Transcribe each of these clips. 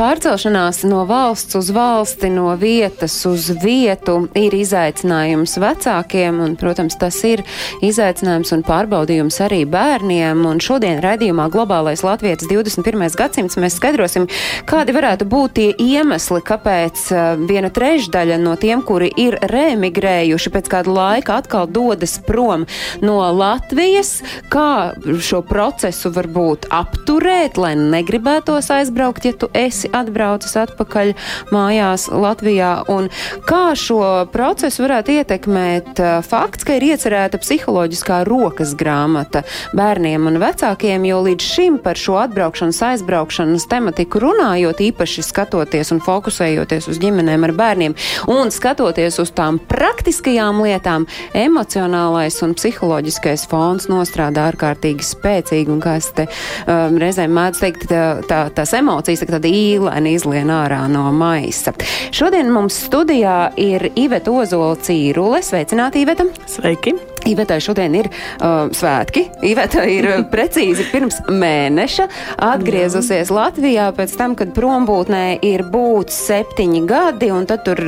Pārcelšanās no valsts uz valsti, no vietas uz vietu ir izaicinājums vecākiem, un, protams, tas ir izaicinājums un pārbaudījums arī bērniem. Un šodien raidījumā Globālais Latvijas 21. gadsimts mēs skaidrosim, kādi varētu būt tie iemesli, kāpēc uh, viena trešdaļa no tiem, kuri ir remigrējuši, pēc kāda laika atkal dodas prom no Latvijas, kā šo procesu varbūt apturēt, lai negribētos aizbraukt, ja tu esi atbraucis atpakaļ mājās Latvijā, un kā šo procesu varētu ietekmēt uh, fakts, ka ir iecerēta psiholoģiskā rokas grāmata bērniem un vecākiem, jo līdz šim par šo atbraukšanas, aizbraukšanas tematiku runājot, īpaši skatoties un fokusējoties uz ģimenēm ar bērniem un skatoties uz tām praktiskajām lietām, emocionālais un psiholoģiskais fons nostrādā ārkārtīgi spēcīgi, un kā es te um, reizēm mēdzu teikt, tā, tā, tās emocijas, tā tāda īlēni izlien ārā no maisa. Šodien mums studijā ir Iveta Ozola Cīrule. Sveicināti, Iveta! Sveiki! Ivetai šodien ir uh, svētki. Iveta ir uh, precīzi pirms mēneša atgriezusies Latvijā pēc tam, kad prombūtnē ir būt septiņi gadi, un tad tur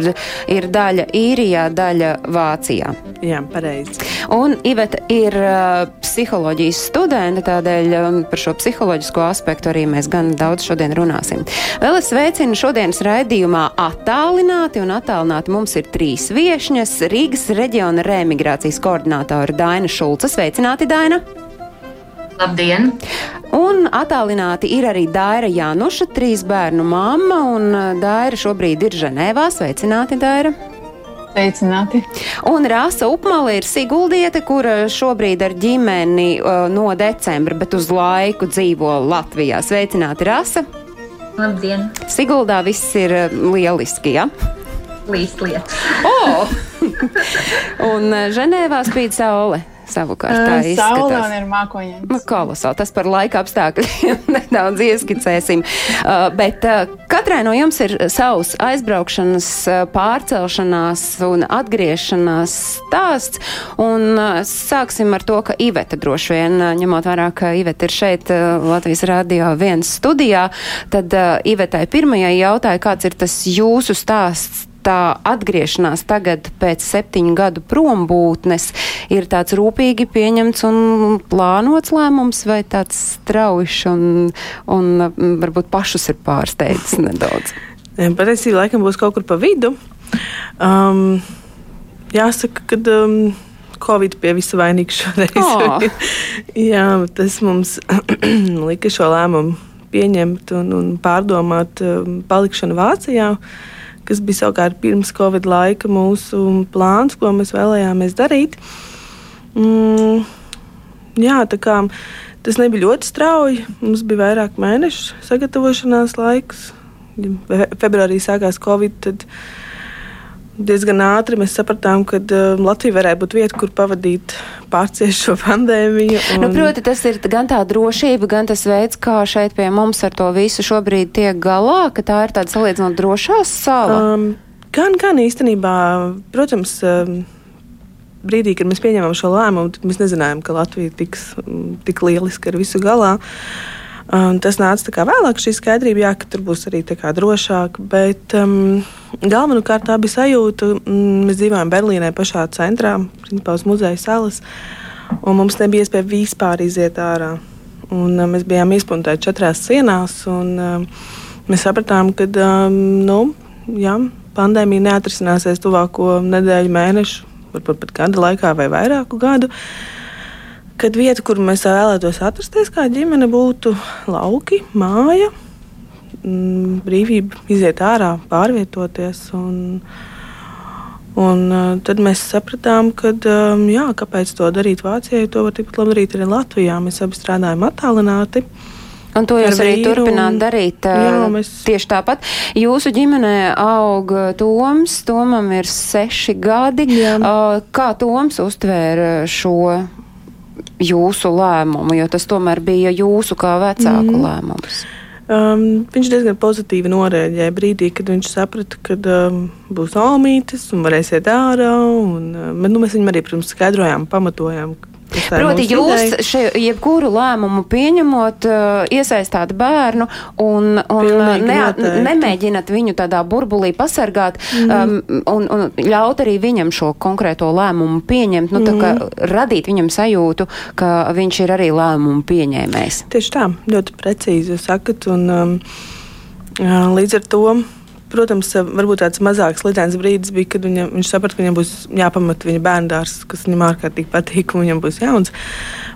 ir daļa īrijā, daļa Vācijā. Jā, pareizi. Un Iveta ir uh, psiholoģijas studente, tādēļ um, par šo psiholoģisko aspektu arī mēs gan daudz šodien runāsim. Vēl es sveicinu šodienas raidījumā attālināti, un attālināti mums ir trīs viešņas - Rīgas reģiona remigrācijas koordinātori Daina Šulca. Sveicināti, Daina! Labdien! Un attālināti ir arī Daira Januša, trīs bērnu mamma, un uh, Daira šobrīd ir Ženēvā. Sveicināti, Daira! Sveicināti! Un Rāsa Upmala ir Siguldiete, kura šobrīd ar ģimeni uh, no decembra, bet uz laiku dzīvo Latvijā. Sveicināti, Rāsa! Labdien! Siguldā viss ir lieliski, ja? Līst lietas. Oh! un uh, Ženēvā spīd saule. Savukārt tā Uh, Saule izskatās. un ir mākoņi. Nu, kolosāli. Tas par laika apstākļiem nedaudz ieskicēsim. Uh, bet uh, katrai no jums ir savs aizbraukšanas, pārcelšanās un atgriešanās stāsts. Un uh, sāksim ar to, ka Iveta droši vien, ņemot vērā, ka Iveta ir šeit Latvijas radio viens studijā, tad Ivetai pirmajai jautāja, kāds ir tas jūsu stāsts tā atgriešanās tagad pēc septiņu gadu prombūtnes ir tāds rūpīgi pieņemts un plānots lēmums vai tāds straujišs un, un mm, varbūt pašus ir pārsteidzis nedaudz? Patiesībā laikam būs kaut kur pa vidu. Um, jāsaka, ka um, Covid pie visa vainīgs šoreiz. Ā. Jā, tas mums lika šo lēmumu pieņemt un, un pārdomāt um, palikšanu Vācijā, kas bija savukārt pirms Covid laika mūsu plāns, ko mēs vēlējāmies darīt. Mm, jā, tā kā tas nebija ļoti strauji. Mums bija vairāk mēnešu sagatavošanās laiks. Februārī sākās Covid. Tad diezgan ātri mēs sapratām, ka uh, Latvija varētu būt vieta, kur pavadīt pārciest šo pandēmiju. Nu, proti, tas ir gan tā drošība, gan tas veids, kā šeit pie mums ar to visu šobrīd tiek galā, ka tā ir tāda salīdzinot drošā sala. Um, gan, gan īstenībā, protams, um, brīdī, kad mēs pieņēmām šo lēmumu, mēs nezinājām, ka Latvija tiks mm, tik lieliski ar visu galā. Um, tas nāca kā vēlāk, šī skaidrība, jā, ka tur būs arī drošāk. Bet um, galvenokārt tā bija sajūta, mm, mēs dzīvojam Berlīnē pašā centrā, principā uz muzeja salas, un mums nebija iespēja vispār iziet ārā. Un, um, mēs bijām iespuntēti četrās sienās, un um, mēs sapratām, ka um, nu, jā, pandēmija neatrisināsies tuvāko nedēļu, mēnešu, varbūt pat gada laikā vai vairāku gadu. Kad vieta, kur mēs vēlētos atrasties, kā ģimene, būtu lauki, māja, mm, brīvība iziet ārā, pārvietoties. Un, un uh, tad mēs sapratām, ka um, jā, kāpēc to darīt Vācijai, to var tikpat labi darīt arī Latvijā. Mēs abi strādājam attālināti. Un to jūs ar arī turpināt un- darīt Jā, uh, mēs- tieši tāpat. Jūsu ģimenē aug Toms, Tomam ir seši gadi. Jā. Kā Toms uztvēra šo jūsu lēmumu, jo tas tomēr bija jūsu kā vecāku Mhm. lēmums? Um, viņš diezgan pozitīvi norēģēja brīdī, kad viņš saprata, ka um, būs olmītes un varēs iet ārā. Un, um, nu, mēs viņam arī, protams, skaidrojām, pamatojām, Proti, jūs še, jebkuru lēmumu pieņemot, uh, iesaistāt bērnu un, un neat, nemēģināt viņu tādā burbulī pasargāt mm. um, un, un ļaut arī viņam šo konkrēto lēmumu pieņemt, nu, tā kā mm. radīt viņam sajūtu, ka viņš ir arī lēmumu pieņēmējs. Tieši tā, ļoti precīzi sakat, un um, līdz ar to Protams, varbūt tāds mazāks lidens brīdis bija, kad viņa, viņš saprata, ka viņam būs jāpamat viņa bērndārs, kas viņam ārkārtīgi patīk, un viņam būs jauns.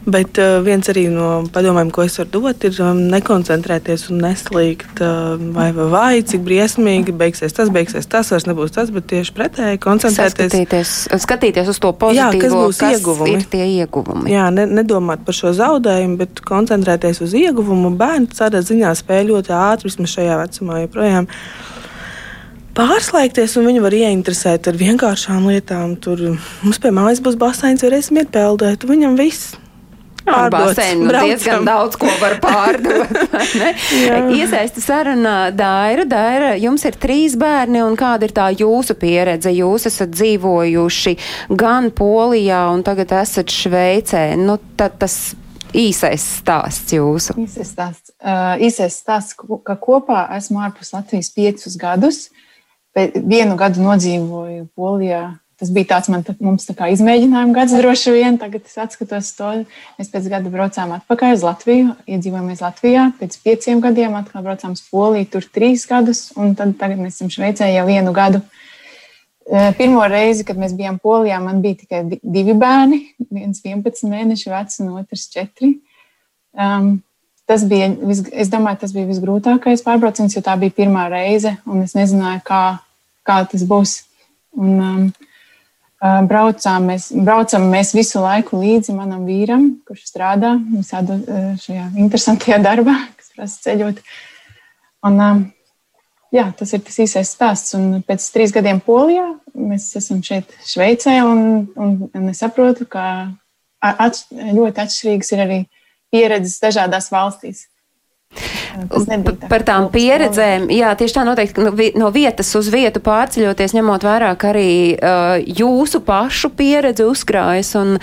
Bet uh, viens arī no padomiem, ko es varu dot, ir um, nekoncentrēties un neslīgt, uh, vai, vai, vai cik briesmīgi beigsies tas, beigsies tas, vairs nebūs tas, bet tieši pretēji koncentrēties. Skatīties, skatīties uz to pozitīvo, jā, kas būs kas ieguvumi. Ir tie ieguvumi. Jā, ne, nedomāt par šo zaudējumu, bet koncentrēties uz ieguvumu. Bērns tādā ziņā spēj ļoti ātri, vismaz šajā vecumā, joprojām. Ja pārslēgties, un viņi var ieinteresēt ar vienkāršām lietām. Tur mums pie mājas būs baseins, varēsim iet peldēt. Viņam viss. Basēnu diezgan daudz ko var pārdot. Iesaista sarunā Daira. Daira, jums ir trīs bērni, un kāda ir tā jūsu pieredze? Jūs esat dzīvojuši gan Polijā, un tagad esat Šveicē. Nu, tad tas īsais stāsts jūsu. Īsais stāsts, uh, īsais stāsts ka kopā esmu ārpus Latvijas piecus gadus. Uh, vienu gadu nodzīvoju Polijā. Tas bija tāds man, mums tā kā izmēģinājuma gads, droši vien. Tagad es atskatos to. Mēs pēc gada braucām atpakaļ uz Latviju, iedzīvojāmies Latvijā. Pēc pieciem gadiem atkal braucām uz Poliju, tur trīs gadus, un tad tagad mēs esam Šveicē jau vienu gadu. Pirmo reizi, kad mēs bijām Polijā, man bija tikai divi bērni. Viens 11 mēnešu vecs un otrs 4. Um, tas bija, es domāju, tas bija visgrūtākais pārbrauciens, jo tā bija pirmā reize, un es nezināju, kā, kā tas būs. Un, um, uh, braucām, mēs, braucam mēs visu laiku līdzi manam vīram, kurš strādā visādi uh, šajā interesantajā darbā, kas prasa ceļot. Un, um, jā, tas ir tas īsais stāsts. Un pēc trīs gadiem Polijā mēs esam šeit, Šveicē, un, un, un es saprotu, ka atš, ļoti atšķirīgas ir arī pieredzes dažādās valstīs. Par tām pieredzēm, jā, tieši tā noteikti no, no vietas uz vietu pārceļoties, ņemot vērā, ka arī uh, jūsu pašu pieredze uzkrājas un,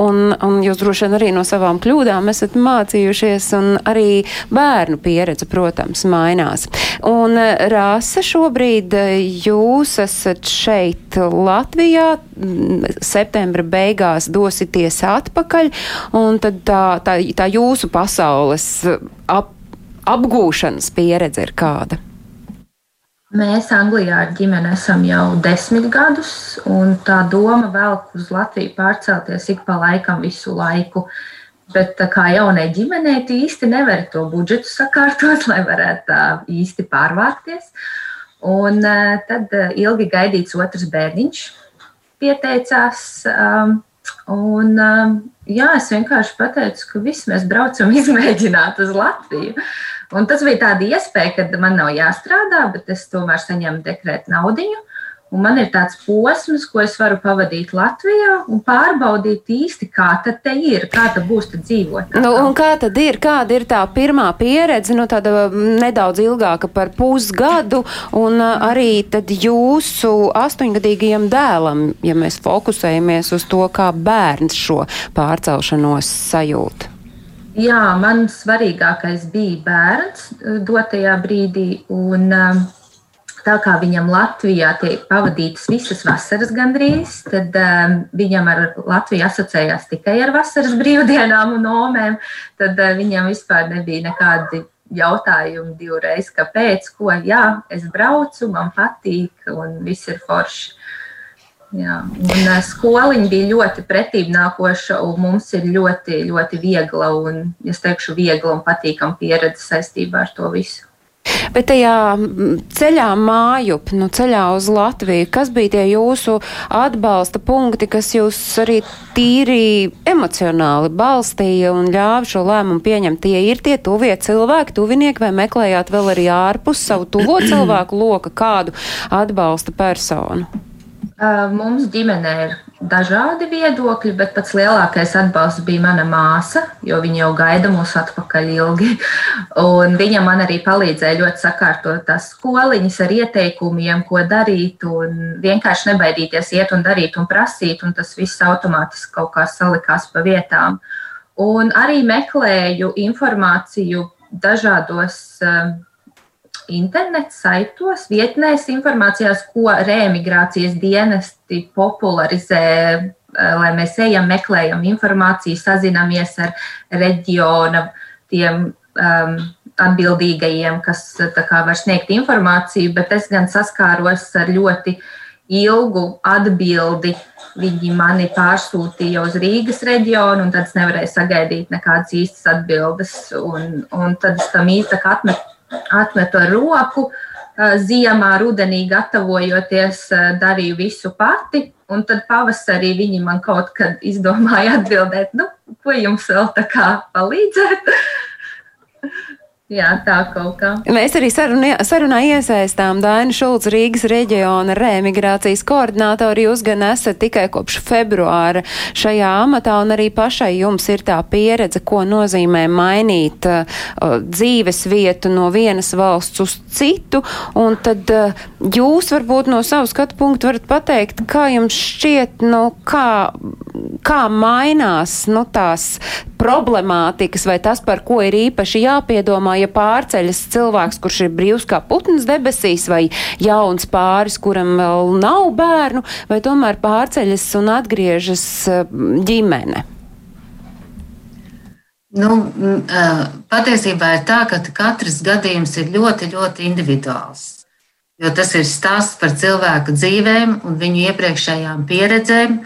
un, un jūs droši vien arī no savām kļūdām esat mācījušies un arī bērnu pieredze, protams, mainās. Un uh, Rāsa šobrīd uh, jūs esat šeit Latvijā, septembra beigās dosities atpakaļ un tad tā, tā, tā jūsu pasaules ap apgūšanas pieredze ir kāda? Mēs Anglijā ar ģimeni esam jau desmit gadus, un tā doma vēl uz Latviju pārcelties ik pa laikam visu laiku. Bet kā jaunai ģimenei, tu īsti nevari to budžetu sakārtot, lai varētu tā īsti pārvākties. Un tad ilgi gaidīts otrs bērniņš pieteicās. Un, jā, es vienkārši pateicu, ka viss mēs braucam izmēģināt uz Latviju. Un tas bija tāda iespēja, ka man nav jāstrādā, bet es tomēr saņemu dekrētu naudiņu. Un man ir tāds posms, ko es varu pavadīt Latvijā un pārbaudīt īsti, kā tad te ir, kā tad būs tad dzīvot. Nu, un kā tad ir, kāda ir tā pirmā pieredze, nu tāda nedaudz ilgāka par pusgadu, un arī tad jūsu astoņgadīgajam dēlam, ja mēs fokusējamies uz to, kā bērns šo pārcelšanos sajūt. Jā, man svarīgākais bija bērns eh, dotajā brīdī. Un, eh, tā kā viņam Latvijā tiek pavadītas visas vasaras gandrīz, tad um, viņam ar Latviju asociējās tikai ar vasaras brīvdienām un omēm. Tad uh, viņam vispār nebija nekādi jautājumi divreiz, kāpēc, ko, jā, es braucu, man patīk un viss ir forši. Jā, un skoliņa bija ļoti pretīm nākoša, un mums ir ļoti, ļoti viegla un, es teikšu, viegla un patīkama pieredze saistībā ar to visu. Bet tajā ceļā mājup, nu ceļā uz Latviju, kas bija tie jūsu atbalsta punkti, kas jūs arī tīri emocionāli balstīja un ļāva šo lēmumu pieņemt? Tie ir tie tuvie cilvēki, tuvinieki, vai meklējāt vēl arī ārpus savu tuvo cilvēku loka kādu atbalsta personu? Mums ģimenē ir dažādi viedokļi, bet pats lielākais atbalsts bija mana māsa, jo viņa jau gaida mūs atpakaļ ilgi. Un viņa man arī palīdzēja ļoti sakārtot tās skoliņas ar ieteikumiem, ko darīt, un vienkārši nebaidīties iet un darīt un prasīt, un tas viss automātiski kaut kā salikās pa vietām. Un arī meklēju informāciju dažādos interneta saitos, vietnēs, informācijās, ko reemigrācijas dienesti popularizē, eh, lai mēs ejam, meklējam informāciju, sazinamies ar reģiona tiem um, atbildīgajiem, kas kā, var sniegt informāciju, bet es gan saskāros ar ļoti ilgu atbildi. Viņi mani pārsūtīja uz Rīgas reģionu, un tad es nevarēju sagaidīt nekādas īstas atbildes. Un, un tad es tam īsti atmetu atmetu ar roku. Ziemā, rudenī gatavojoties, darīju visu pati, un tad pavasarī viņi man kaut kad izdomāja atbildēt, nu, ko jums vēl tā kā palīdzēt. Jā, tā kaut kā. Mēs arī sarunā, sarunā iesaistām Dainu Šulcu Rīgas reģiona reemigrācijas koordinātori. Jūs gan esat tikai kopš februāra šajā amatā, un arī pašai jums ir tā pieredze, ko nozīmē mainīt uh, dzīves vietu no vienas valsts uz citu. Un tad uh, jūs varbūt no savu skatu punktu varat pateikt, kā jums šķiet, nu, kā, kā mainās nu, tās problemātikas vai tas, par ko ir īpaši jāpiedomā ja pārceļas cilvēks, kurš ir brīvs kā putns debesīs, vai jauns pāris, kuram vēl nav bērnu, vai tomēr pārceļas un atgriežas ģimene? Nu, patiesībā ir tā, ka katrs gadījums ir ļoti, ļoti individuāls. Jo tas ir stāsts par cilvēku dzīvēm un viņu iepriekšējām pieredzēm,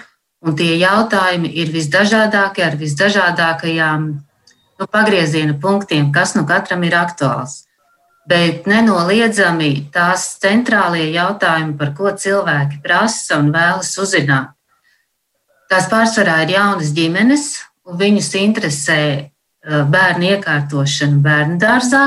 un tie jautājumi ir visdažādākie ar visdažādākajām nu, pagrieziena punktiem, kas nu katram ir aktuāls. Bet nenoliedzami tās centrālie jautājumi, par ko cilvēki prasa un vēlas uzzināt, tās pārsvarā ir jaunas ģimenes, un viņus interesē eh, bērnu iekārtošana bērnu dārzā,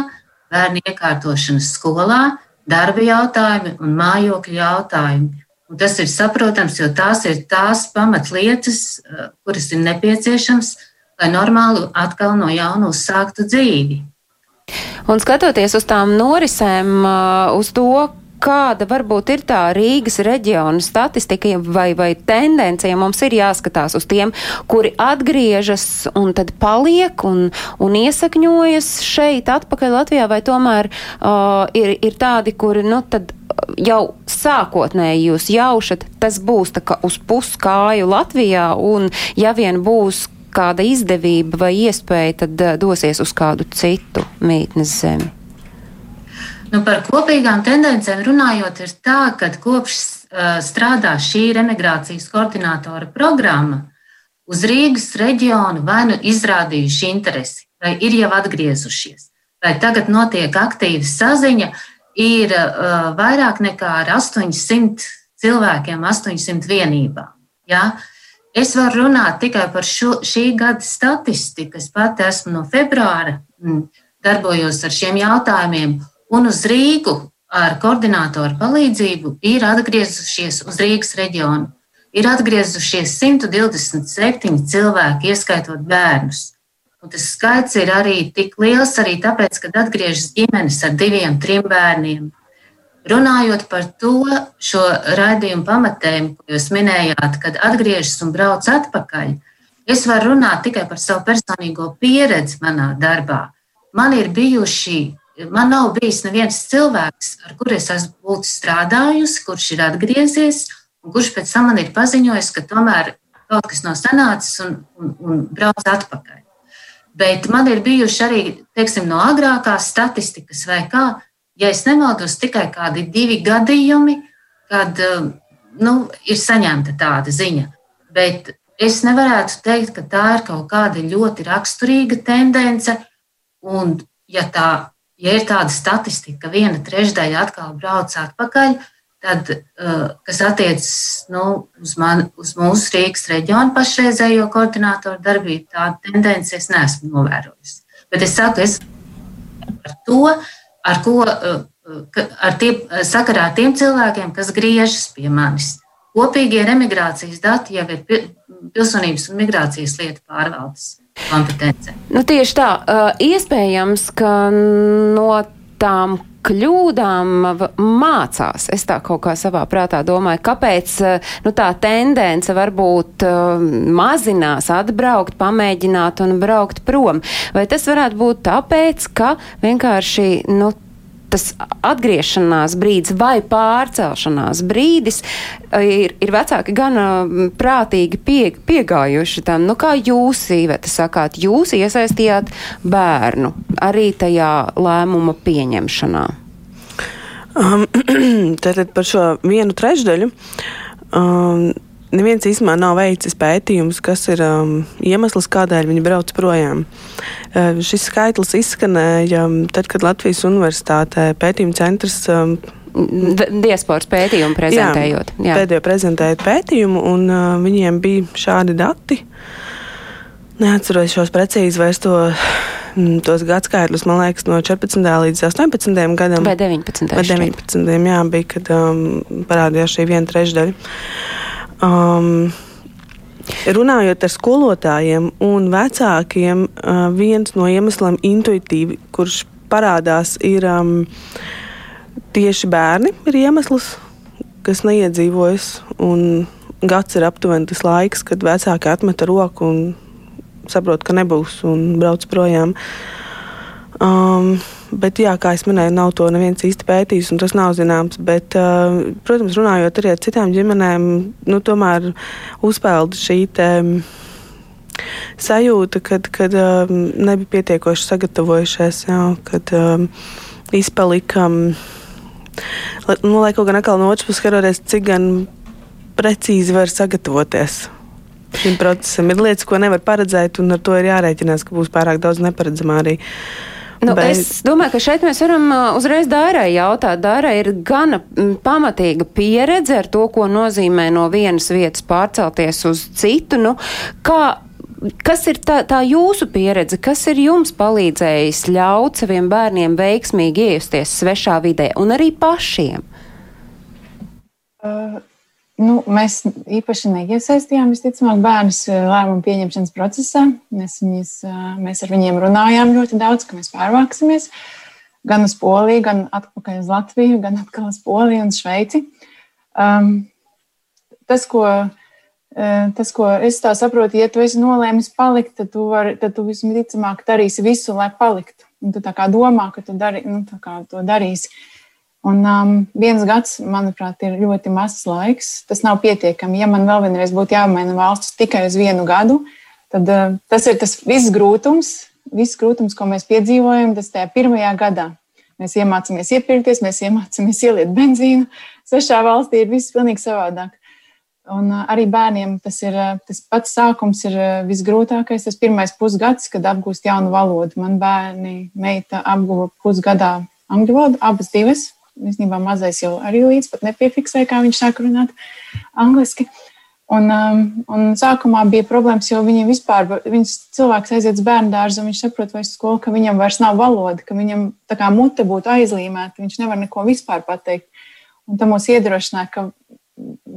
bērnu iekārtošana skolā, darba jautājumi un mājokļu jautājumi. Un tas ir saprotams, jo tās ir tās pamatlietas, eh, kuras ir nepieciešamas, lai normāli atkal no jauna uzsāktu dzīvi. Un skatoties uz tām norisēm, uh, uz to, kāda varbūt ir tā Rīgas reģiona statistika vai, vai tendencija, mums ir jāskatās uz tiem, kuri atgriežas un tad paliek un, un iesakņojas šeit atpakaļ Latvijā, vai tomēr uh, ir, ir tādi, kuri, nu, tad jau sākotnēji jūs jaušat, tas būs tā kā uz puskāju Latvijā, un ja vien būs kāda izdevība vai iespēja, tad uh, dosies uz kādu citu mītnes zemi? Nu, par kopīgām tendencēm runājot, ir tā, ka kopš uh, strādā šī remigrācijas koordinātora programma, uz Rīgas reģionu vai nu izrādījuši interesi, vai ir jau atgriezušies, vai tagad notiek aktīva saziņa, ir uh, vairāk nekā 800 cilvēkiem, 800 vienībām. Ja? Uh, Es varu runāt tikai par šo, šī gada statistiku. Es pati esmu no februāra, mm, darbojos ar šiem jautājumiem, un uz Rīgu ar koordinātoru palīdzību ir atgriezušies uz Rīgas reģionu. Ir atgriezušies 127 cilvēki, ieskaitot bērnus. Un tas skaits ir arī tik liels, arī tāpēc, ka atgriežas ģimenes ar diviem, trim bērniem. Runājot par to, šo raidījumu pamatēm, ko jūs minējāt, kad atgriežas un brauc atpakaļ, es varu runāt tikai par savu personīgo pieredzi manā darbā. Man ir bijuši, man nav bijis neviens cilvēks, ar kuru es esmu strādājusi, kurš ir atgriezies, un kurš pēc tam man ir paziņojis, ka tomēr kaut kas nav sanācis un, un, un brauc atpakaļ. Bet man ir bijuši arī teiksim, no agrākās statistikas vai kā, ja es nemaldos, tikai kādi divi gadījumi, kad um, nu, ir saņemta tāda ziņa. Bet es nevarētu teikt, ka tā ir kaut kāda ļoti raksturīga tendence. Un, ja, tā, ja ir tāda statistika, ka viena trešdaļa atkal brauc atpakaļ, tad, uh, kas attiecas nu, uz, man, uz mūsu Rīgas reģionu pašreizējo koordinātoru darbību, tādu tendenci es neesmu novērojusi. Bet es saku, es par to, ar ko ar tiem, sakarā ar tiem cilvēkiem, kas griežas pie manis. kopīgie remigrācijas dati jau ir pilsonības un migrācijas lietu pārvaldes kompetence. Nu, tieši tā, iespējams, ka no tām kļūdām mācās. Es tā kaut kā savā prātā domāju, kāpēc nu, tā tendence varbūt mazinās, atbraukt, pamēģināt un braukt prom. Vai tas varētu būt tāpēc, ka vienkārši nu, tas atgriešanās brīdis vai pārcelšanās brīdis eh, ir, ir vecāki gan prātīgi pie, piegājuši tam. Nu, kā jūs, Īveta, sakāt, jūs iesaistījāt bērnu arī tajā lēmuma pieņemšanā? Um, tātad par šo vienu trešdaļu. Um, neviens īstenībā nav veicis pētījumus, kas ir um, iemesls, kādēļ viņi brauc projām. Uh, šis skaitlis izskanēja um, tad, kad Latvijas Universitātē pētījuma centrs. Um, Diasporas pētījumu prezentējot. Jā, jā. Pēdējo prezentējot pētījumu, un uh, viņiem bija šādi dati. Neatceros šos precīzi vairs to, mm, tos gadsimtus, man liekas, no 14. līdz 18. gadam. Vai 19. Vai 19. Jā, bija, kad um, parādījās šī viena trešdaļa. Um, Runājot ar skolotājiem un vecākiem, uh, viens no iemesliem, intuitīvi, kurš parādās, ir um, tieši bērni. Ir iemesls, kas neiedzīvojas. Gads ir aptuveni tas laiks, kad vecāki atmeta roku un saprot, ka nebūs un brauc projām. Um, Bet, jā, kā jau minēju, nav to neviens īsti pētījis, un tas nav zināms. Bet, uh, protams, runājot arī ar citām ģimenēm, nu, tomēr uzpeld šī te, sajūta, kad, kad uh, nebija pietiekoši sagatavojušies, jā, kad uh, izpalikam. Nu, lai kaut gan atkal no otras puses skatoties, cik gan precīzi var sagatavoties šim procesam. Ir lietas, ko nevar paredzēt, un ar to ir jārēķinās, ka būs pārāk daudz neparedzamā arī. Uh, Nu, Bet... Es domāju, ka šeit mēs varam uzreiz Dārai jautāt. Dārai ir gana pamatīga pieredze ar to, ko nozīmē no vienas vietas pārcelties uz citu. Nu, kā, kas ir tā, tā jūsu pieredze, kas ir jums palīdzējis ļaut saviem bērniem veiksmīgi iejusties svešā vidē un arī pašiem? Uh, Nu, mēs īpaši neiesaistījām, visticamāk, bērnus eh, lēmumu pieņemšanas procesā. Mēs, viņas, eh, mēs ar viņiem runājām ļoti daudz, ka mēs pārvāksimies gan uz Poliju, gan atpakaļ uz Latviju, gan atkal uz Poliju un Šveici. Um, tas, ko, uh, tas, ko es tā saprotu, ja tu esi nolēmis palikt, tad tu, var, tad tu visticamāk darīsi visu, lai paliktu. Un tu tā kā domā, ka tu dari, nu, to darīsi. Uh, Un um, viens gads, manuprāt, ir ļoti mazs laiks. Tas nav pietiekami. Ja man vēl vienreiz būtu jāmaina valsts tikai uz vienu gadu, tad uh, tas ir tas viss grūtums, viss grūtums, ko mēs piedzīvojam, tas tajā pirmajā gadā. Mēs iemācāmies iepirkties, mēs iemācāmies ieliet benzīnu. Svešā valstī ir viss pilnīgi savādāk. Un uh, arī bērniem tas ir uh, tas pats sākums, ir uh, visgrūtākais. Tas pirmais pusgads, kad apgūst jaunu valodu. Man bērni, meita apguva pusgadā angļu valodu, abas divas īstenībā mazais jau arī līdz pat nepiefiksēja, kā viņš sāk runāt angliski. Un, um, un sākumā bija problēmas, jo viņam vispār, viņš cilvēks aiziet uz bērnu dārzu, un viņš saprot vai skolu, ka viņam vairs nav valoda, ka viņam tā kā mute būtu aizlīmēta, viņš nevar neko vispār pateikt. Un tam mūs iedrošināja, ka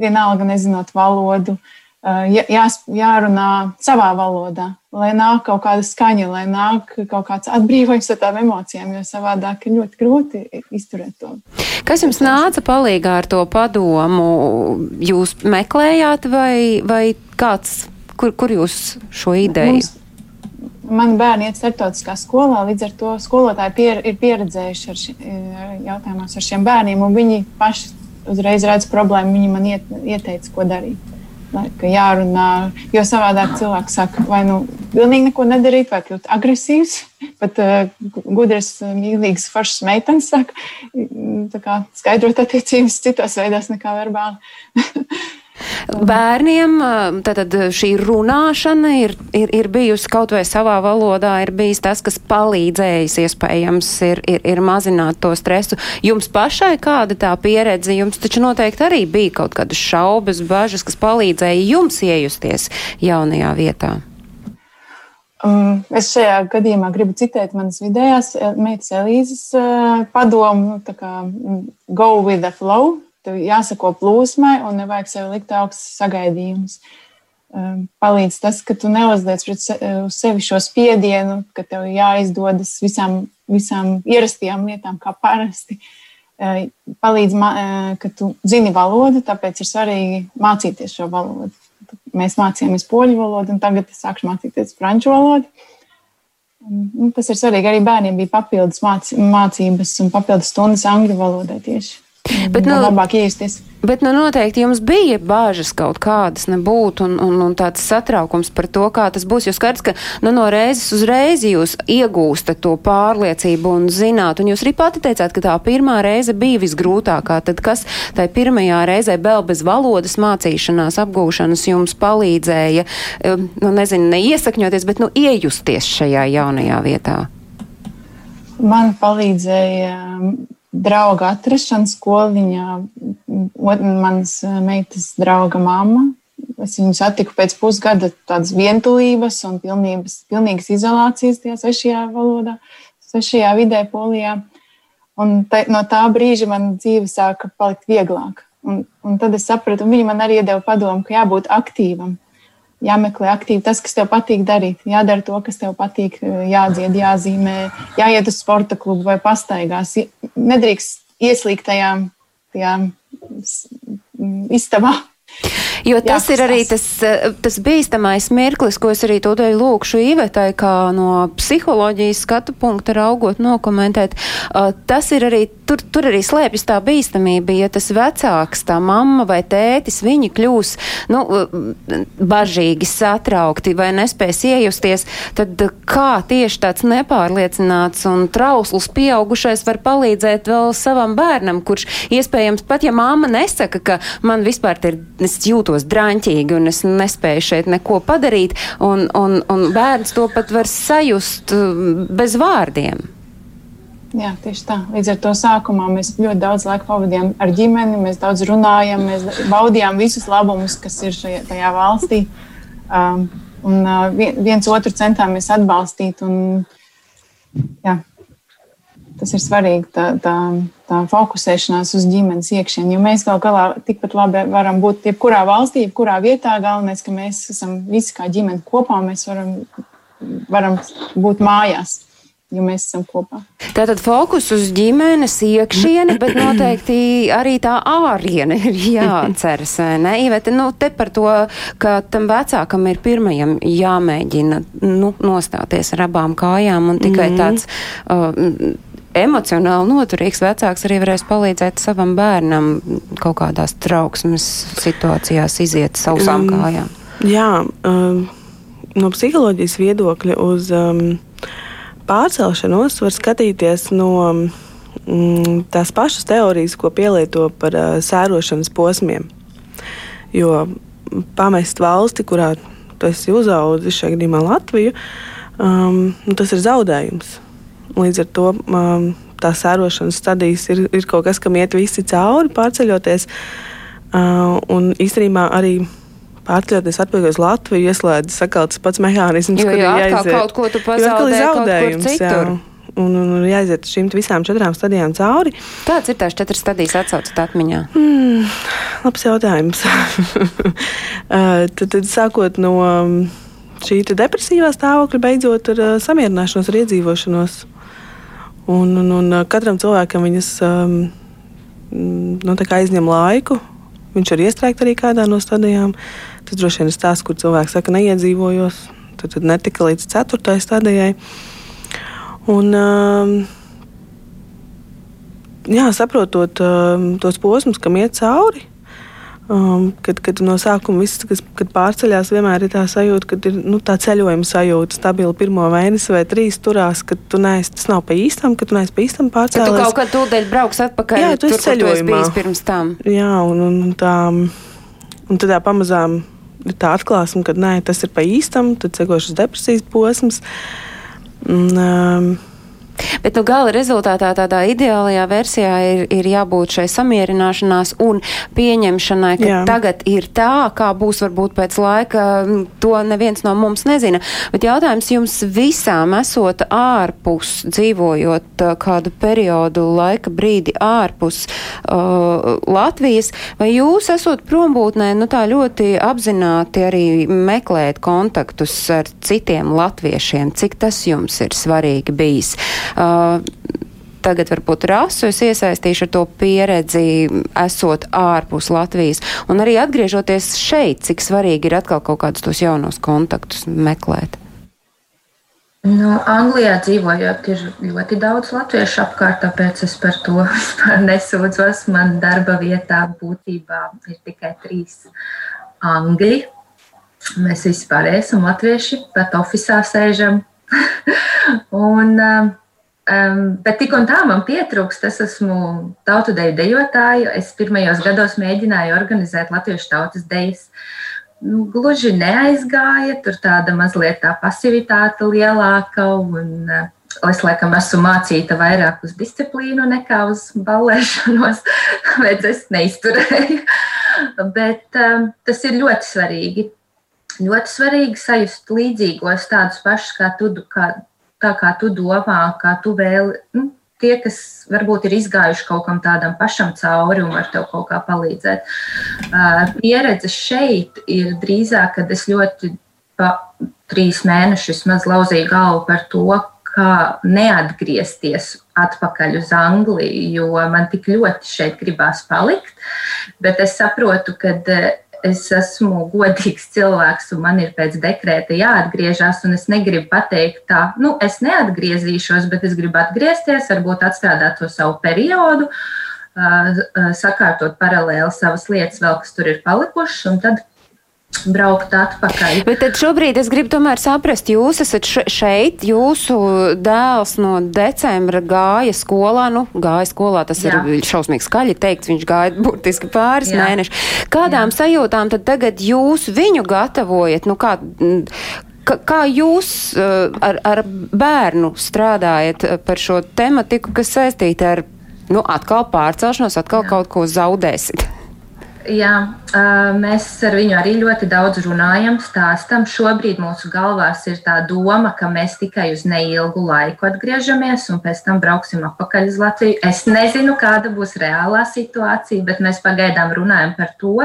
vienalga nezinot valodu, uh, jā, jārunā savā valodā, lai nāk kaut kāda skaņa, lai nāk kaut kāds atbrīvojums no tām emocijām, jo savādāk ir ļoti grūti izturēt to. Kas jums nāca palīgā ar to padomu? Jūs meklējāt vai, vai kāds, kur, kur jūs šo ideju? Mums, Mani bērni iet starptautiskā skolā, līdz ar to skolotāji pier, ir pieredzējuši ar, ši, ar jautājumos ar šiem bērniem, un viņi paši uzreiz redz problēmu. Viņi man iet, ieteica, ko darīt jārunā. Jo savādāk cilvēks saka, vai nu pilnīgi neko nedarīt, vai kļūt agresīvs. Pat uh, gudrs, mīlīgs, foršs meitenes saka, kā, skaidrot attiecības citos veidos nekā verbāli. Bērniem tātad šī runāšana ir, ir, ir bijusi kaut vai savā valodā, ir bijis tas, kas palīdzējis iespējams ir, ir, ir mazināt to stresu. Jums pašai kāda tā pieredze, jums taču noteikti arī bija kaut kādas šaubas, bažas, kas palīdzēja jums iejusties jaunajā vietā. Um, es šajā gadījumā gribu citēt manas vidējās meitas Elīzes padomu, tā kā go with the flow, tev jāsako plūsmai un nevajag sev likt augstas sagaidījumus. Um, palīdz tas, ka tu neuzliec se, uz sevi šo spiedienu, ka tev jāizdodas visām, visām ierastajām lietām, kā parasti. Uh, palīdz, uh, ka tu zini valodu, tāpēc ir svarīgi mācīties šo valodu. Mēs mācījāmies poļu valodu, un tagad es sākšu mācīties franču valodu. Nu, tas ir svarīgi. Arī bērniem bija papildus mācības un papildus stundas angļu valodai tieši. Bet, nu, labāk iesties. Bet nu, noteikti jums bija bāžas kaut kādas nebūt un, un, un tāds satraukums par to, kā tas būs. Jo skaidrs, ka nu, no reizes uz reizi jūs iegūstat to pārliecību un zināt. Un jūs arī pati teicāt, ka tā pirmā reize bija visgrūtākā. Tad kas tai pirmajā reizē vēl bez valodas mācīšanās, apgūšanas jums palīdzēja, nu nezinu, neiesakņoties, bet nu iejusties šajā jaunajā vietā? Man palīdzēja drauga atrašana skoliņā, manas eh, meitas drauga mamma. Es viņu satiku pēc pusgada tādas vientulības un pilnības, pilnīgas izolācijas tajā svešajā valodā, svešajā vidē, polijā. Un te, no tā brīža man dzīve sāka palikt vieglāka. Un, un tad es sapratu, un viņi man arī iedeva padomu, ka jābūt aktīvam jāmeklē aktīvi tas, kas tev patīk darīt. Jādara to, kas tev patīk, jādzied, jāzīmē, jāiet uz sporta klubu vai pastaigās. Nedrīkst ieslīgt tajā, tajā istabā. Jo tas Jā, ir arī tas, tas bīstamais mirklis, ko es arī tūdaļ lūkšu Īvetai, kā no psiholoģijas skatu punkta raugot nokomentēt. Tas ir arī tur, tur arī slēpjas tā bīstamība, ja tas vecāks, tā mamma vai tētis, viņi kļūs nu, bažīgi, satraukti vai nespēs iejusties, tad kā tieši tāds nepārliecināts un trausls pieaugušais var palīdzēt vēl savam bērnam, kurš iespējams pat, ja mamma nesaka, ka man vispār ir, es jūtos drāņķīgi un es nespēju šeit neko padarīt, un, un, un bērns to pat var sajust bez vārdiem. Jā, tieši tā. Līdz ar to sākumā mēs ļoti daudz laika pavadījām ar ģimeni, mēs daudz runājām, mēs baudījām visus labumus, kas ir šajā, tajā valstī. Um, un uh, viens otru centāmies atbalstīt. Un, jā, tas ir svarīgi, tā, tā, tā fokusēšanās uz ģimenes iekšienu. Jo mēs gal galā tikpat labi varam būt jebkurā valstī, jebkurā vietā. Galvenais, ka mēs esam visi kā ģimene kopā, mēs varam, varam būt mājās jo mēs esam kopā. Tātad fokus uz ģimenes iekšieni, bet noteikti arī tā āriene ir jāatceras, vai ne? Ivete, nu, te par to, ka tam vecākam ir pirmajam jāmēģina, nu, nostāties ar abām kājām un tikai mm -hmm. tāds. Uh, emocionāli noturīgs vecāks arī varēs palīdzēt savam bērnam kaut kādās trauksmes situācijās iziet sausām um, kājām. Jā, um, no psiholoģijas viedokļa uz um, pārcelšanos var skatīties no mm, tās pašas teorijas, ko pielieto par uh, sērošanas posmiem. Jo pamest valsti, kurā tu esi uzaugusi, šajā gadījumā Latviju, um, nu, tas ir zaudējums. Līdz ar to um, tā sērošanas stadijas ir, ir kaut kas, kam iet visi cauri, pārceļoties. Uh, un īstenībā arī pārceļoties atpakaļ uz Latviju, ieslēdz sakal tas pats mehānisms, jo, jo atkal kaut ko tu pazaudē zaudējums. Kaut kur citur. Jā. Un, un jāiziet šīm visām četrām stadijām cauri. Kādas ir tās četras stadijas atcaucas atmiņā? Mm, labs jautājums. Uh, tad, tad sākot no um, šī depresīvā stāvokļa, beidzot ar uh, samierināšanos, ar iedzīvošanos. Un, un, un katram cilvēkam viņas um, nu, aizņem laiku. Viņš var iestrēgt arī kādā no stadijām. Tas droši vien ir stāsts, kur cilvēks saka, neiedzīvojos. Tad, tad netika līdz ceturtajai stadijai. Un, um, jā, saprotot um, tos posmus, kam iet cauri, um, kad, kad no sākuma viss, kas, kad pārceļās, vienmēr ir tā sajūta, ka ir nu, tā ceļojuma sajūta, stabila pirmo mēnesi vai trīs turās, ka tu neesi, tas nav pa īstam, ka tu neesi pa īstam pārcēlies. Ka tu kaut kad tūdaļ brauks atpakaļ. Jā, tu esi ceļojumā. Pirms tam. Jā, un, un, un tā, un tad tā pamazām ir tā atklāsme, ka nē, tas ir pa īstam, tad sekošas depresijas posms. Un, um, Bet nu, gala rezultātā tādā ideālajā versijā ir, ir jābūt šai samierināšanās un pieņemšanai, ka Jā. tagad ir tā, kā būs varbūt pēc laika, to neviens no mums nezina. Bet jautājums jums visām esot ārpus, dzīvojot kādu periodu laika brīdi ārpus uh, Latvijas, vai jūs esot prombūtnē, nu tā ļoti apzināti arī meklēt kontaktus ar citiem latviešiem, cik tas jums ir svarīgi bijis? Uh, tagad varbūt rasu es iesaistīšu ar to pieredzi, esot ārpus Latvijas. Un arī atgriežoties šeit, cik svarīgi ir atkal kaut kādus tos jaunos kontaktus meklēt. Nu, Anglijā dzīvojot, ir ļoti daudz latviešu apkārt, tāpēc es par to nesūdzos. Man darba vietā būtībā ir tikai trīs angļi. Mēs vispār esam latvieši, pat oficiālā sēžam. un, um, Um, bet tik un tā man pietrūkst. Es esmu tautu deju dejotāja. Es pirmajos gados mēģināju organizēt latviešu tautas dejas. Nu, gluži neaizgāja, tur tāda mazliet tā pasivitāte lielāka. Un, uh, es laikam esmu mācīta vairāk uz disciplīnu nekā uz ballēšanos, tāpēc es neizturēju. Bet um, tas ir ļoti svarīgi. Ļoti svarīgi sajust līdzīgos tādus pašus kā tu, kā tā kā tu domā, kā tu vēl, nu, tie, kas varbūt ir izgājuši kaut kam tādam pašam cauri un var tev kaut kā palīdzēt. Pieredze šeit ir drīzāk, kad es ļoti pa trīs mēnešus maz lauzīju galvu par to, kā neatgriezties atpakaļ uz Angliju, jo man tik ļoti šeit gribās palikt. Bet es saprotu, ka es esmu godīgs cilvēks, un man ir pēc dekrēta jāatgriežas, es negribu pateikt, tā, nu, es neatgriezīšos, bet es gribu atgriezties, varbūt atstrādāt to savu periodu, sakārtot paralēli savas lietas, vēl kas tur ir palikušas, un tad braukt atpakaļ. Bet tad šobrīd es gribu tomēr saprast, jūs esat šeit, jūsu dēls no decembra gāja skolā, nu, gāja skolā, tas Jā. ir šausmīgi skaļi teikts, viņš gāja burtiski pāris Jā. mēnešus. Kādām Jā. sajūtām tad tagad jūs viņu gatavojat? Nu, kā, Kā jūs ar, ar bērnu strādājat par šo tematiku, kas saistīta ar nu, atkal pārcelšanos, atkal Jā. kaut ko zaudēsit? Jā, mēs ar viņu arī ļoti daudz runājam, stāstam. Šobrīd mūsu galvās ir tā doma, ka mēs tikai uz neilgu laiku atgriežamies un pēc tam brauksim atpakaļ uz Latviju. Es nezinu, kāda būs reālā situācija, bet mēs pagaidām runājam par to,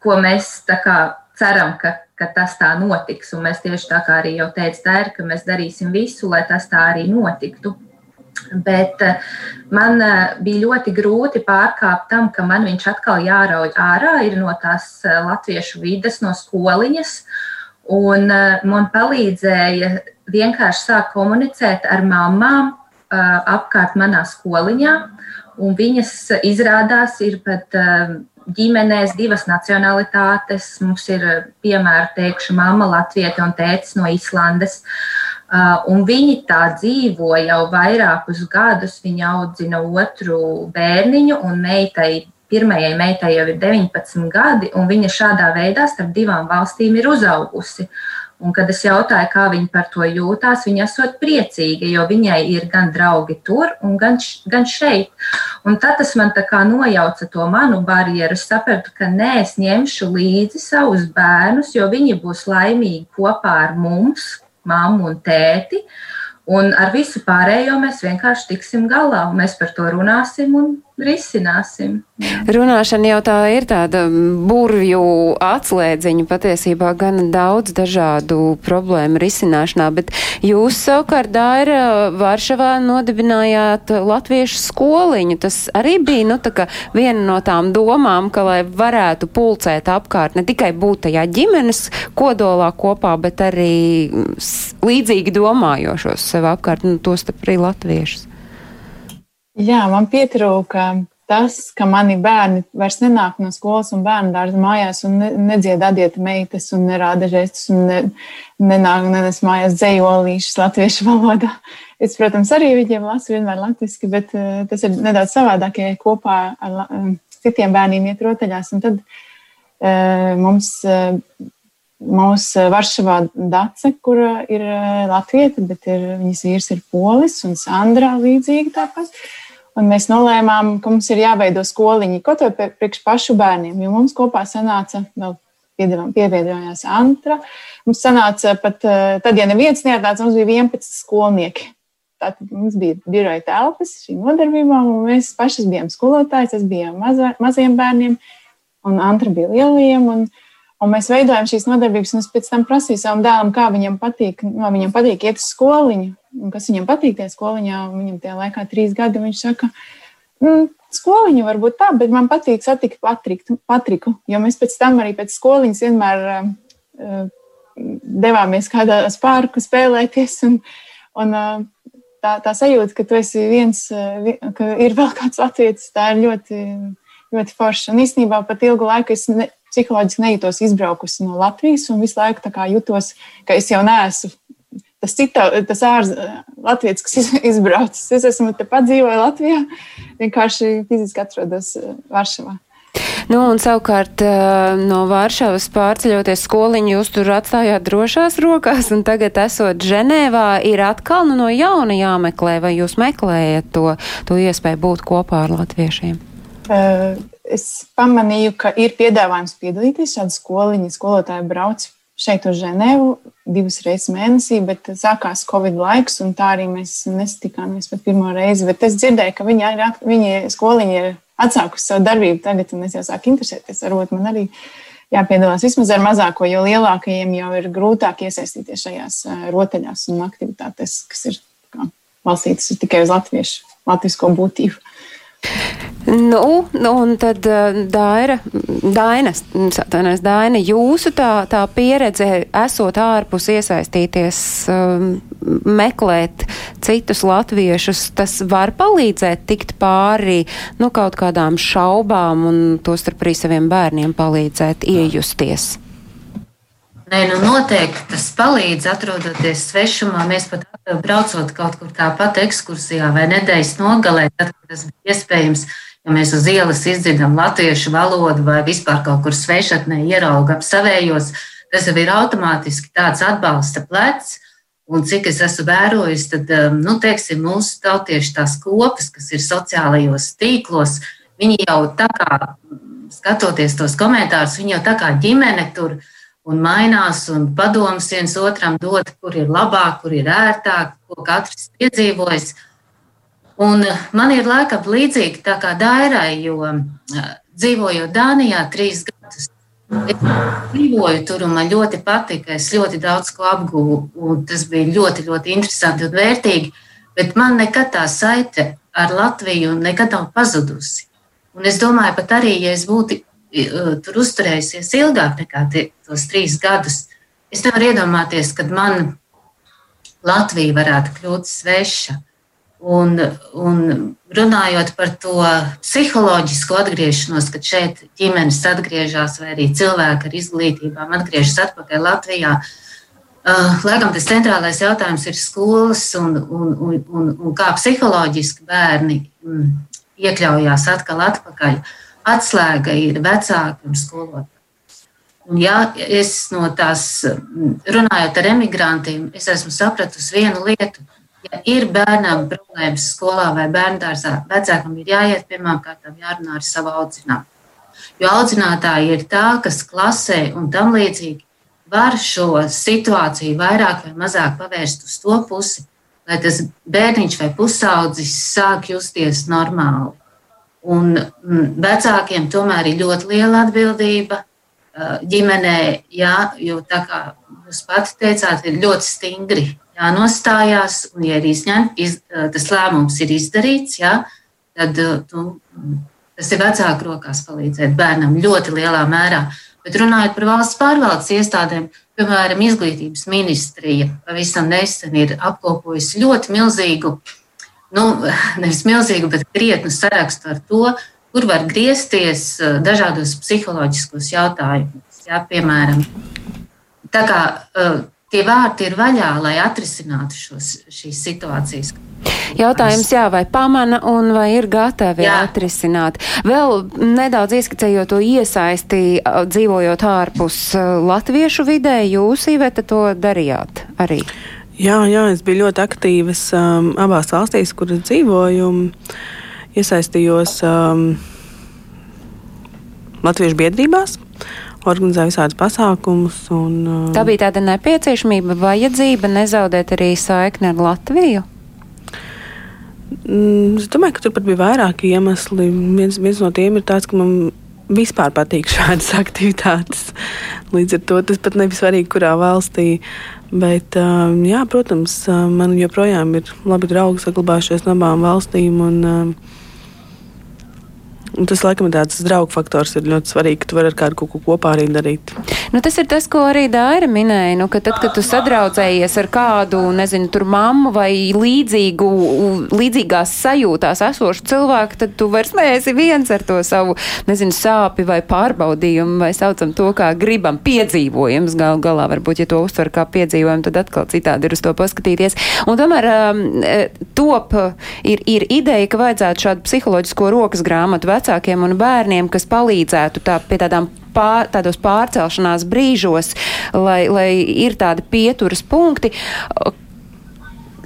ko mēs kā, ceram, ka, ka tas tā notiks. Un mēs tieši tā kā arī jau teicu, tā ir, ka mēs darīsim visu, lai tas tā arī notiktu. Bet eh, man eh, bija ļoti grūti pārkāpt tam, ka man viņš atkal jārauj ārā no tās eh, latviešu vides, no skoliņas. Un man palīdzēja vienkārši sākt komunicēt ar mamām apkārt manā skoliņā. Un viņas izrādās ir pat ģimenēs divas nacionalitātes. Mums ir piemēram, teikšu, mamma Latvija un tētis no Islandes. Uh, un viņi tā dzīvo jau vairākus gadus. Viņa audzina otru bērniņu, un meitai, pirmajai meitai jau ir 19 gadi, un viņa šādā veidā starp divām valstīm ir uzaugusi. Un, kad es jautāju, kā viņa par to jūtās, viņa esot priecīga, jo viņai ir gan draugi tur, gan, gan šeit. Un tad tas man nojauca to manu barjeru. Es sapratu, ka nē, es ņemšu līdzi savus bērnus, jo viņi būs laimīgi kopā ar mums, mammu un tēti. Un ar visu pārējo mēs vienkārši tiksim galā, un mēs par to runāsim un risināsim. Runāšana jau tā ir tāda burvju atslēdziņa patiesībā gan daudz dažādu problēmu risināšanā, bet jūs savukārt Daira Varšavā nodibinājāt latviešu skoliņu. Tas arī bija, nu, tā kā viena no tām domām, ka, lai varētu pulcēt apkārt, ne tikai būt tajā ģimenes kodolā kopā, bet arī līdzīgi domājošos sev apkārt, nu, tos arī latviešus. Jā, man pietrūka tas, ka mani bērni vairs nenāk no skolas un bērnu dārza mājās un ne, nedzied adieta meitas un nerāda žestus un ne, nenāk nenes mājās dzējolīšas latviešu valodā. Es, protams, arī viņiem lasu vienmēr latviski, bet uh, tas ir nedaudz savādāk, ja kopā ar uh, citiem bērniem iet rotaļās. Un tad uh, mums uh, Mūsu Varšavā Dace, kur ir latvieta, bet ir, viņas vīrs ir polis un Sandra līdzīgi tāpat. Un mēs nolēmām, ka mums ir jāveido skoliņi, kaut vai priekš pašu bērniem, jo mums kopā sanāca vēl pievienojās Antra. Mums sanāca pat, tad, ja neviens neatnāca, mums bija 11 skolnieki. Tātad mums bija biroja telpas šīm nodarbībām, un mēs pašas bijām skolotājas. Es biju maza, maziem bērniem, un Antra bija lielajiem. Un, un mēs veidojam šīs nodarbības, un es pēc tam prasīju savam dēlam, kā viņam patīk, no, viņam patīk iet uz skoliņu, un kas viņam patīk tajā skoliņā. Viņam tajā laikā trīs gadi, viņš saka, mm, skoliņa varbūt tā, bet man patīk satikt Patriku, Patriku jo mēs pēc tam arī pēc skoliņas vienmēr uh, devāmies kādā spārku spēlēties. Un, un, uh, tā, tā sajūta, ka tu esi viens, eh, ka ir vēl kāds latviečs, tā ir ļoti, ļoti forša. Un īstenībā pat ilgu laiku es ne, psiholoģiski nejūtos izbraukusi no Latvijas un visu laiku jutos, ka es jau neesmu. Tas, cita, tas ārzemēs, Latvijas, kas izbraucis. Es esmu tepat dzīvoju Latvijā, vienkārši fiziski atrodos eh, Varšavā. Nu, un savukārt eh, no Vāršavas pārceļoties skoliņu jūs tur atstājāt drošās rokās, un tagad esot Ženēvā, ir atkal nu, no jauna jāmeklē, vai jūs meklējat to, to iespēju būt kopā ar latviešiem? Uh, es pamanīju, ka ir piedāvājums piedalīties šādu skoliņu. Skolotāji brauc šeit uz Ženēvu divas reizes mēnesī, bet sākās Covid laiks, un tā arī mēs nesatikāmies pat pirmo reizi. Bet es dzirdēju, ka viņi, viņi skoliņi ir atsākusi savu darbību tagad, un es jau sāku interesēties. Varbūt man arī jāpiedalās vismaz ar mazāko, jo lielākajiem jau ir grūtāk iesaistīties šajās rotaļās un aktivitātēs, kas ir balstītas tikai uz latviešu, latvisko būtību. Nu, nu, un tad Daira, Dainas, Dainas, Daina, jūsu tā, tā pieredze, esot ārpus iesaistīties, um, meklēt citus latviešus, tas var palīdzēt tikt pāri, nu, kaut kādām šaubām un tostarp arī saviem bērniem palīdzēt iejusties. Nē, nu noteikti tas palīdz atrodoties svešumā. Mēs pat braucot kaut kur tāpat ekskursijā vai nedēļas nogalē, tad, kad tas bija iespējams, ja mēs uz ielas izdzirdam latviešu valodu vai vispār kaut kur svešatnē ieraugam savējos, tas jau ir automātiski tāds atbalsta plecs. Un cik es esmu vērojis, tad, um, nu, teiksim, mūsu tautieši tās kopas, kas ir sociālajos tīklos, viņi jau tā kā, skatoties tos komentārus, viņi jau tā kā ģimene tur ir un mainās, un padomus viens otram dod, kur ir labāk, kur ir ērtāk, ko katrs piedzīvojis. Un man ir laikam līdzīgi tā kā Dairai, jo dzīvojot Dānijā trīs gadus, es dzīvoju tur un man ļoti patika. Es ļoti daudz ko apguvu, un tas bija ļoti, ļoti interesanti un vērtīgi. Bet man nekad tā saite ar Latviju nekad nav pazudusi. Un es domāju, pat arī, ja es būtu tur uzturējusies ilgāk nekā tie, tos trīs gadus, es nevaru iedomāties, kad man Latvija varētu kļūt sveša. Un, un runājot par to psiholoģisko atgriešanos, kad šeit ģimenes atgriežas, vai arī cilvēki ar izglītībām atgriežas atpakaļ Latvijā, uh, laikam tas centrālais jautājums ir skolas un, un, un, un, un kā psiholoģiski bērni um, iekļaujās atkal atpakaļ. Uh, atslēga ir vecāki un skolotāji. Un ja es no tās runājot ar emigrantiem, es esmu sapratusi vienu lietu. Ja ir bērnam problēmas skolā vai bērngārzā, vecākam ir jāiet pirmām kārtām jārunā ar savu audzinātāju. Jo audzinātāji ir tā, kas klasē un tam līdzīgi var šo situāciju vairāk vai mazāk pavērst uz to pusi, lai tas bērniņš vai pusaudzis sāk justies normāli. Un mm, vecākiem tomēr ir ļoti liela atbildība ģimenē, jā, jo tā kā jūs pati teicāt, ir ļoti stingri jānostājās, un ja ir izņemt, iz, tas lēmums ir izdarīts, jā, tad tu, tas ir vecāku rokās palīdzēt bērnam ļoti lielā mērā. Bet runājot par valsts pārvaldes iestādēm, piemēram, izglītības ministrija pavisam nesen ir apkopojusi ļoti milzīgu uh, nu, nevis milzīgu, bet krietnu sarakstu ar to, kur var griezties eh, dažādos psiholoģiskos jautājumus. Jā, piemēram, tā kā eh, tie vārti ir vaļā, lai atrisinātu šos, šīs situācijas. Jautājums, jā, vai pamana un vai ir gatavi jā. atrisināt. Vēl nedaudz ieskicējot to iesaisti, dzīvojot ārpus latviešu vidē, jūs, Iveta, to darījāt arī. Jā, jā, es biju ļoti aktīvas um, abās valstīs, kur dzīvoju. Iesaistījos um, Latviešu biedrībās, organizēju visādus pasākumus. Un, um, Tā bija tāda nepieciešamība, vajadzība nezaudēt arī saikni ar Latviju. Mm, es domāju, ka tur pat bija vairāki iemesli. Viens, viens no tiem ir tāds, ka man vispār patīk šādas aktivitātes. Līdz ar to tas pat nebija svarīgi, kurā valstī. Bet, um, jā, protams, um, man joprojām ir labi draugi saglabājušies no abām valstīm. Un, um, tas, laikam, tāds draugu faktors, ir ļoti svarīgi, ka tu vari ar kādu kaut ko kopā arī darīt. Nu, tas ir tas, ko arī Dāra minēja, nu, ka tad, kad tu sadraudzējies ar kādu, nezinu, tur mammu vai līdzīgu, līdzīgās sajūtās esošu cilvēku, tad tu vairs neesi viens ar to savu, nezinu, sāpi vai pārbaudījumu, vai saucam to, kā gribam piedzīvojums. Gal galā varbūt, ja to uztver kā piedzīvojumu, tad atkal citādi ir uz to paskatīties. Un tomēr um, e, top ir, ir ideja, ka vajadzētu šādu psiholoģisko rokas grāmatu vecākiem un bērniem, kas palīdzētu tā, pie tādām pār, tādos pārcelšanās brīžos, lai, lai ir tādi pieturas punkti.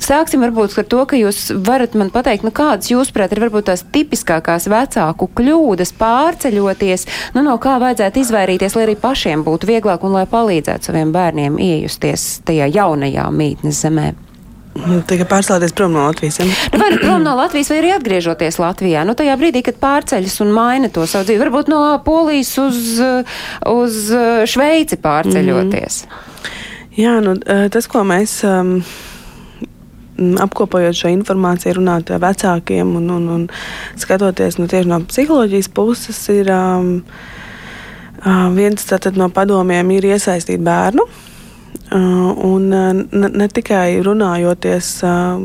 Sāksim varbūt ar to, ka jūs varat man pateikt, nu kādas jūsuprāt ir varbūt tās tipiskākās vecāku kļūdas pārceļoties, nu no kā vajadzētu izvairīties, lai arī pašiem būtu vieglāk un lai palīdzētu saviem bērniem iejusties tajā jaunajā mītnes zemē. Nu, tikai pārcelties prom no Latvijas. Ja? Nu, vai nu prom no Latvijas, vai arī atgriežoties Latvijā. Nu, tajā brīdī, kad pārceļas un maina to savu dzīvi, varbūt no Polijas uz, uz Šveici pārceļoties. Mm. Jā, nu, tas, ko mēs. Um, apkopojot šo informāciju, runāt ar vecākiem un, un, un skatoties nu, tieši no psiholoģijas puses, ir um, viens no padomiem ir iesaistīt bērnu. Uh, un uh, ne, ne tikai runājoties, uh,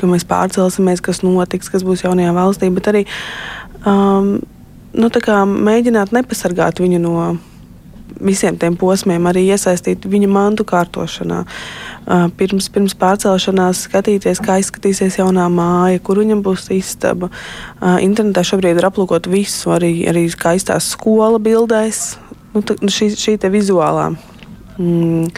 ka mēs pārcelsimies, kas notiks, kas būs jaunajā valstī, bet arī um, nu, mēģināt nepasargāt viņu no visiem tiem posmiem, arī iesaistīt viņa mantu kārtošanā. Pirms, pirms pārcelšanās skatīties, kā izskatīsies jaunā māja, kur viņam būs istaba. Internetā šobrīd ir aplūkot visu, arī, arī kā izstāsta skola bildēs, nu, tā, šī, šī vizuālā Mm,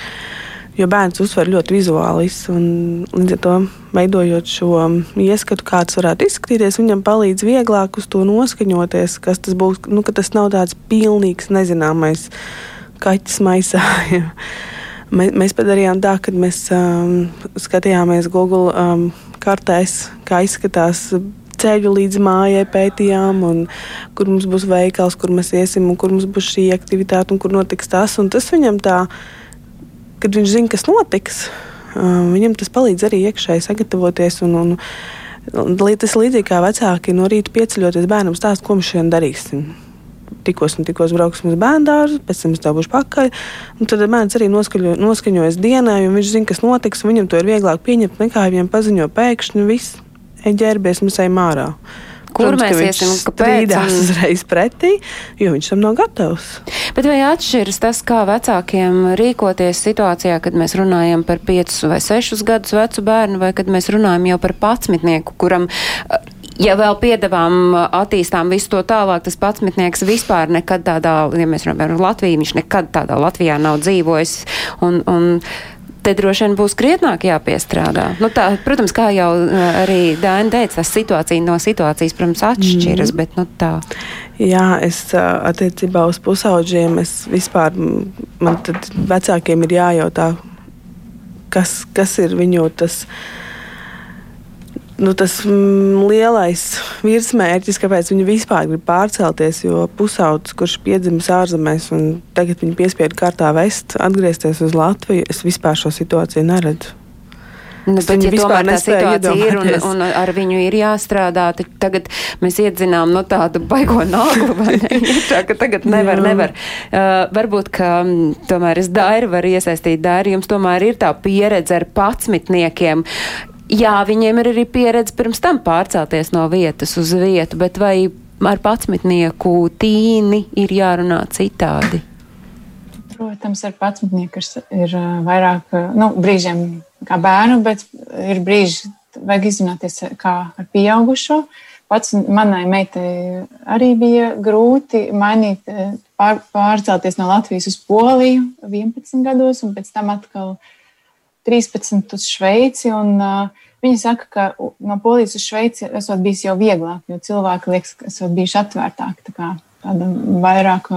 jo bērns uztver ļoti vizuāli. Līdz ar to veidojot šo ieskatu, kā tas varētu izskatīties, viņam palīdz vieglāk uz to noskaņoties, kas tas būs. Nu, tas nav tāds pilnīgs nezināmais kaķis maisā. mēs, mēs padarījām tā, ka mēs um, skatījāmies Google um, kartēs, kā izskatās ceļu līdz mājai pētījām, un kur mums būs veikals, kur mēs iesim, un kur mums būs šī aktivitāte, un kur notiks tas. Un tas viņam tā, kad viņš zina, kas notiks, viņam tas palīdz arī iekšēji sagatavoties. Un, un, Tas līdzīgi kā vecāki no rīta pieceļoties bērnam stāst, ko mēs šodien darīsim tikos un tikos brauksim uz bērnu dārzu, pēc tam es tā būšu pakaļ. Tad bērns arī noskaņo, noskaņojas dienai, un viņš zina, kas notiks, viņam to ir vieglāk pieņemt nekā viņam paziņo pēkšņi viss ģērbies, mēs ejam ārā. Kur Protams, mēs iesim? Kāpēc? Un... uzreiz pretī, jo viņš tam nav gatavs. Bet vai atšķiras tas, kā vecākiem rīkoties situācijā, kad mēs runājam par 5 vai 6 gadus vecu bērnu, vai kad mēs runājam jau par patsmitnieku, kuram ja vēl piedevām attīstām visu to tālāk, tas patsmitnieks vispār nekad tādā, ja mēs runājam par Latviju, viņš nekad tādā Latvijā nav dzīvojis. Un, un te droši vien būs krietnāk jāpiestrādā. Nu, tā, protams, kā jau arī Dāna teica, tas situācija no situācijas, protams, atšķiras, mm. bet nu, tā. Jā, es attiecībā uz pusauģiem, es vispār, man tad vecākiem ir jājautā, kas, kas ir viņu tas nu, tas mm, lielais virsmērķis, kāpēc viņi vispār grib pārcelties. Jo pusaudzis, kurš piedzimis ārzemēs un tagad viņa piespiedu kārtā vest, atgriezties uz Latviju, es vispār šo situāciju neredzu. Nu, bet, ja tomēr tā situācija ir un, un ar viņu ir jāstrādā, tad tagad mēs iedzinām no tādu baigo nāglu, vai ne? Iekšā, ka tagad nevar, nevar. Uh, varbūt, ka um, tomēr es dairu varu iesaistīt dairu, jums tomēr ir tā pieredze ar patsmitniekiem. Jā, viņiem ir arī pieredze pirms tam pārcelties no vietas uz vietu, bet vai ar patsmitnieku tīni ir jārunā citādi? Protams, ar patsmitnieku ir vairāk nu, brīžiem kā bērnu, bet ir brīži, vajag izrunāties kā ar pieaugušo. Pats manai meitai arī bija grūti mainīt, pār, pārcelties no Latvijas uz Poliju 11 gados, un pēc tam atkal 13 uz Šveici. Un, uh, Viņa saka, ka no Polijas uz Šveici esot bijis jau vieglāk, jo cilvēki liekas, ka esot bijuši atvērtāki, tā kā tāda vairāk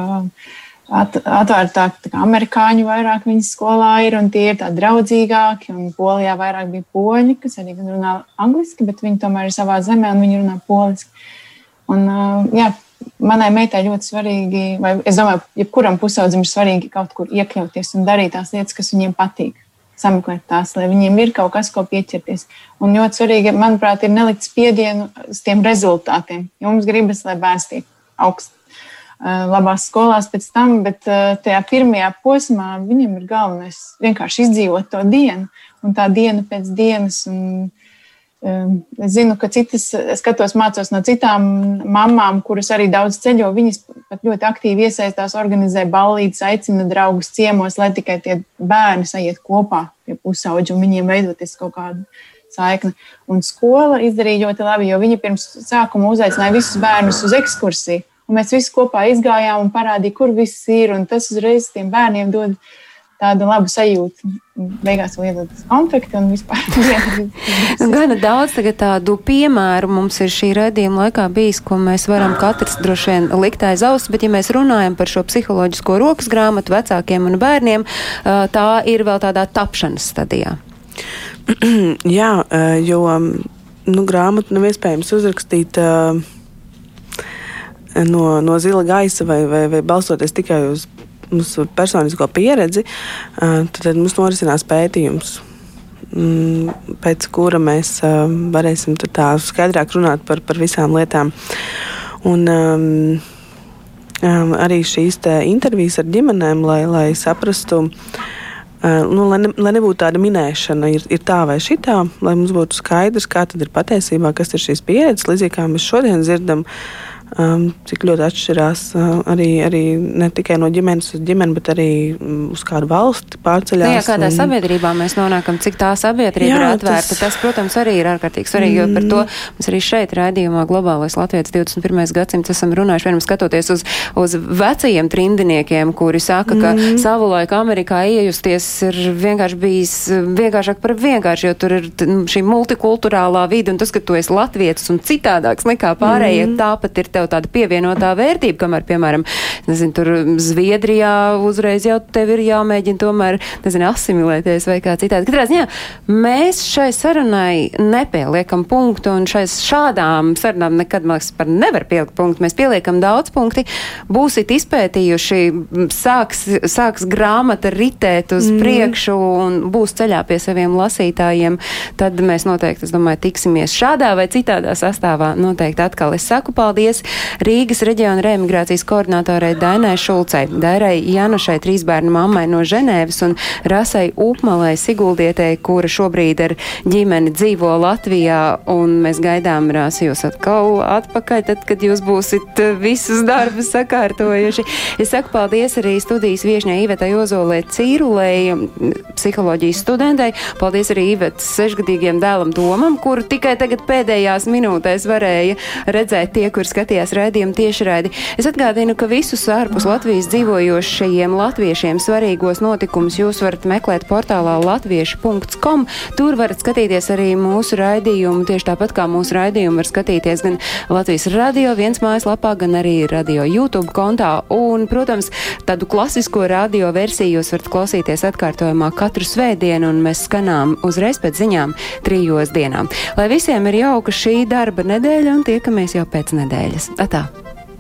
at, atvērtāki, tā kā amerikāņu vairāk viņas skolā ir, un tie ir tādi draudzīgāki, un Polijā vairāk bija poļi, kas arī runā angliski, bet viņi tomēr ir savā zemē, un viņi runā poliski. Un, jā, manai meitai ļoti svarīgi, vai es domāju, jebkuram pusaudzim ir svarīgi kaut kur iekļauties un darīt tās lietas, kas viņiem patīk sameklēt tās, lai viņiem ir kaut kas, ko pieķerties. Un ļoti svarīgi, manuprāt, ir nelikt spiedienu uz tiem rezultātiem. Jo mums gribas, lai bērns tiek augsts, labās skolās pēc tam, bet tajā pirmajā posmā viņam ir galvenais vienkārši izdzīvot to dienu un tā diena pēc dienas. Un, Es zinu, ka citas, skatos, mācos no citām mamām, kuras arī daudz ceļo. Viņas pat ļoti aktīvi iesaistās, organizē ballītes, aicina draugus ciemos, lai tikai tie bērni sajiet kopā pie pusauģa un viņiem veidoties kaut kāda saikne. Un skola izdarīja ļoti labi, jo viņi pirms sākuma uzaicināja visus bērnus uz ekskursiju. Un mēs visi kopā izgājām un parādījām, kur viss ir. Tas uzreiz tiem bērniem dod tādu labu sajūtu. Beigās vēl iedodas konflikti un vispār. Gana daudz tādu piemēru mums ir šī redzījuma laikā bijis, ko mēs varam katrs droši vien likt aiz auss, bet ja mēs runājam par šo psiholoģisko rokas grāmatu vecākiem un bērniem, tā ir vēl tādā tapšanas stadijā. Jā, jo nu, grāmatu nav iespējams uzrakstīt. No, no zila gaisa vai, vai, vai balstoties tikai uz mūsu personisko pieredzi, tad mums norisinās pētījums. Mm, pēc kura mēs varēsim tā skaidrāk runāt par, par visām lietām. Un, um, um, arī šīs intervijas ar ģimenēm, lai, lai saprastu, uh, nu, lai, ne, lai nebūtu tāda minēšana, ir, ir tā vai šitā, lai mums būtu skaidrs, kā tad ir patiesībā, kas ir šīs pieredzes, līdzīgi kā mēs šodien dzirdam. Uh, Um, cik ļoti atšķirās uh, arī, arī ne tikai no ģimenes uz ģimeni, bet arī um, uz kādu valsti pārceļās. Nu, jā, kādā un... sabiedrībā mēs nonākam, cik tā sabiedrība jā, ir atvērta. Tas... tas, protams, arī ir ārkārtīgi svarīgi, mm. jo par to mm. mēs arī šeit raidījumā Globālais Latvijas 21. gadsimts esam runājuši, vienam skatoties uz, uz vecajiem trindiniekiem, kuri saka, ka mm. savulaik Amerikā iejusties ir vienkārši bijis vienkāršāk par vienkārši, jo tur ir šī multikulturālā vide un tas, ka tu esi latvietis un citādāks nekā pārējie, mm. tāpat ir tev tev tāda pievienotā vērtība, kamēr, piemēram, nezinu, tur Zviedrijā uzreiz jau tev ir jāmēģina tomēr, nezinu, asimilēties vai kā citādi. Katrā ziņā mēs šai sarunai nepieliekam punktu un šais šādām sarunām nekad, man liekas, par nevar pielikt punktu. Mēs pieliekam daudz punkti. Būsit izpētījuši, sāks, sāks grāmata ritēt uz mm. priekšu un būs ceļā pie saviem lasītājiem, tad mēs noteikti, es domāju, tiksimies šādā vai citādā sastāvā. Noteikti atkal es saku paldies Rīgas reģiona reemigrācijas koordinātorai Dainai Šulcei, Dairai Janušai, trīs bērnu mammai no Ženēvas un Rasai Upmalai Siguldietei, kura šobrīd ar ģimeni dzīvo Latvijā, un mēs gaidām Rāsi jūs atkal atpakaļ, tad, kad jūs būsit visus darbus sakārtojuši. Es saku paldies arī studijas viešņai Ivetai Ozolē Cīrulei, psiholoģijas studentei. Paldies arī Ivetas sešgadīgiem dēlam Domam, kuru tikai tagad pēdējās minūtēs varēja redzēt tie, kur skatījās klausījās raidījumu tiešraidi. Es atgādinu, ka visus ārpus Latvijas dzīvojošajiem latviešiem svarīgos notikumus jūs varat meklēt portālā latvieši.com. Tur varat skatīties arī mūsu raidījumu, tieši tāpat kā mūsu raidījumu var skatīties gan Latvijas radio viens mājaslapā, gan arī radio YouTube kontā. Un, protams, tādu klasisko radio versiju jūs varat klausīties atkārtojumā katru svētdienu, un mēs skanām uzreiz pēc ziņām trijos dienām. Lai visiem ir jauka šī darba nedēļa un tiekamies jau pēc nedēļas. Até.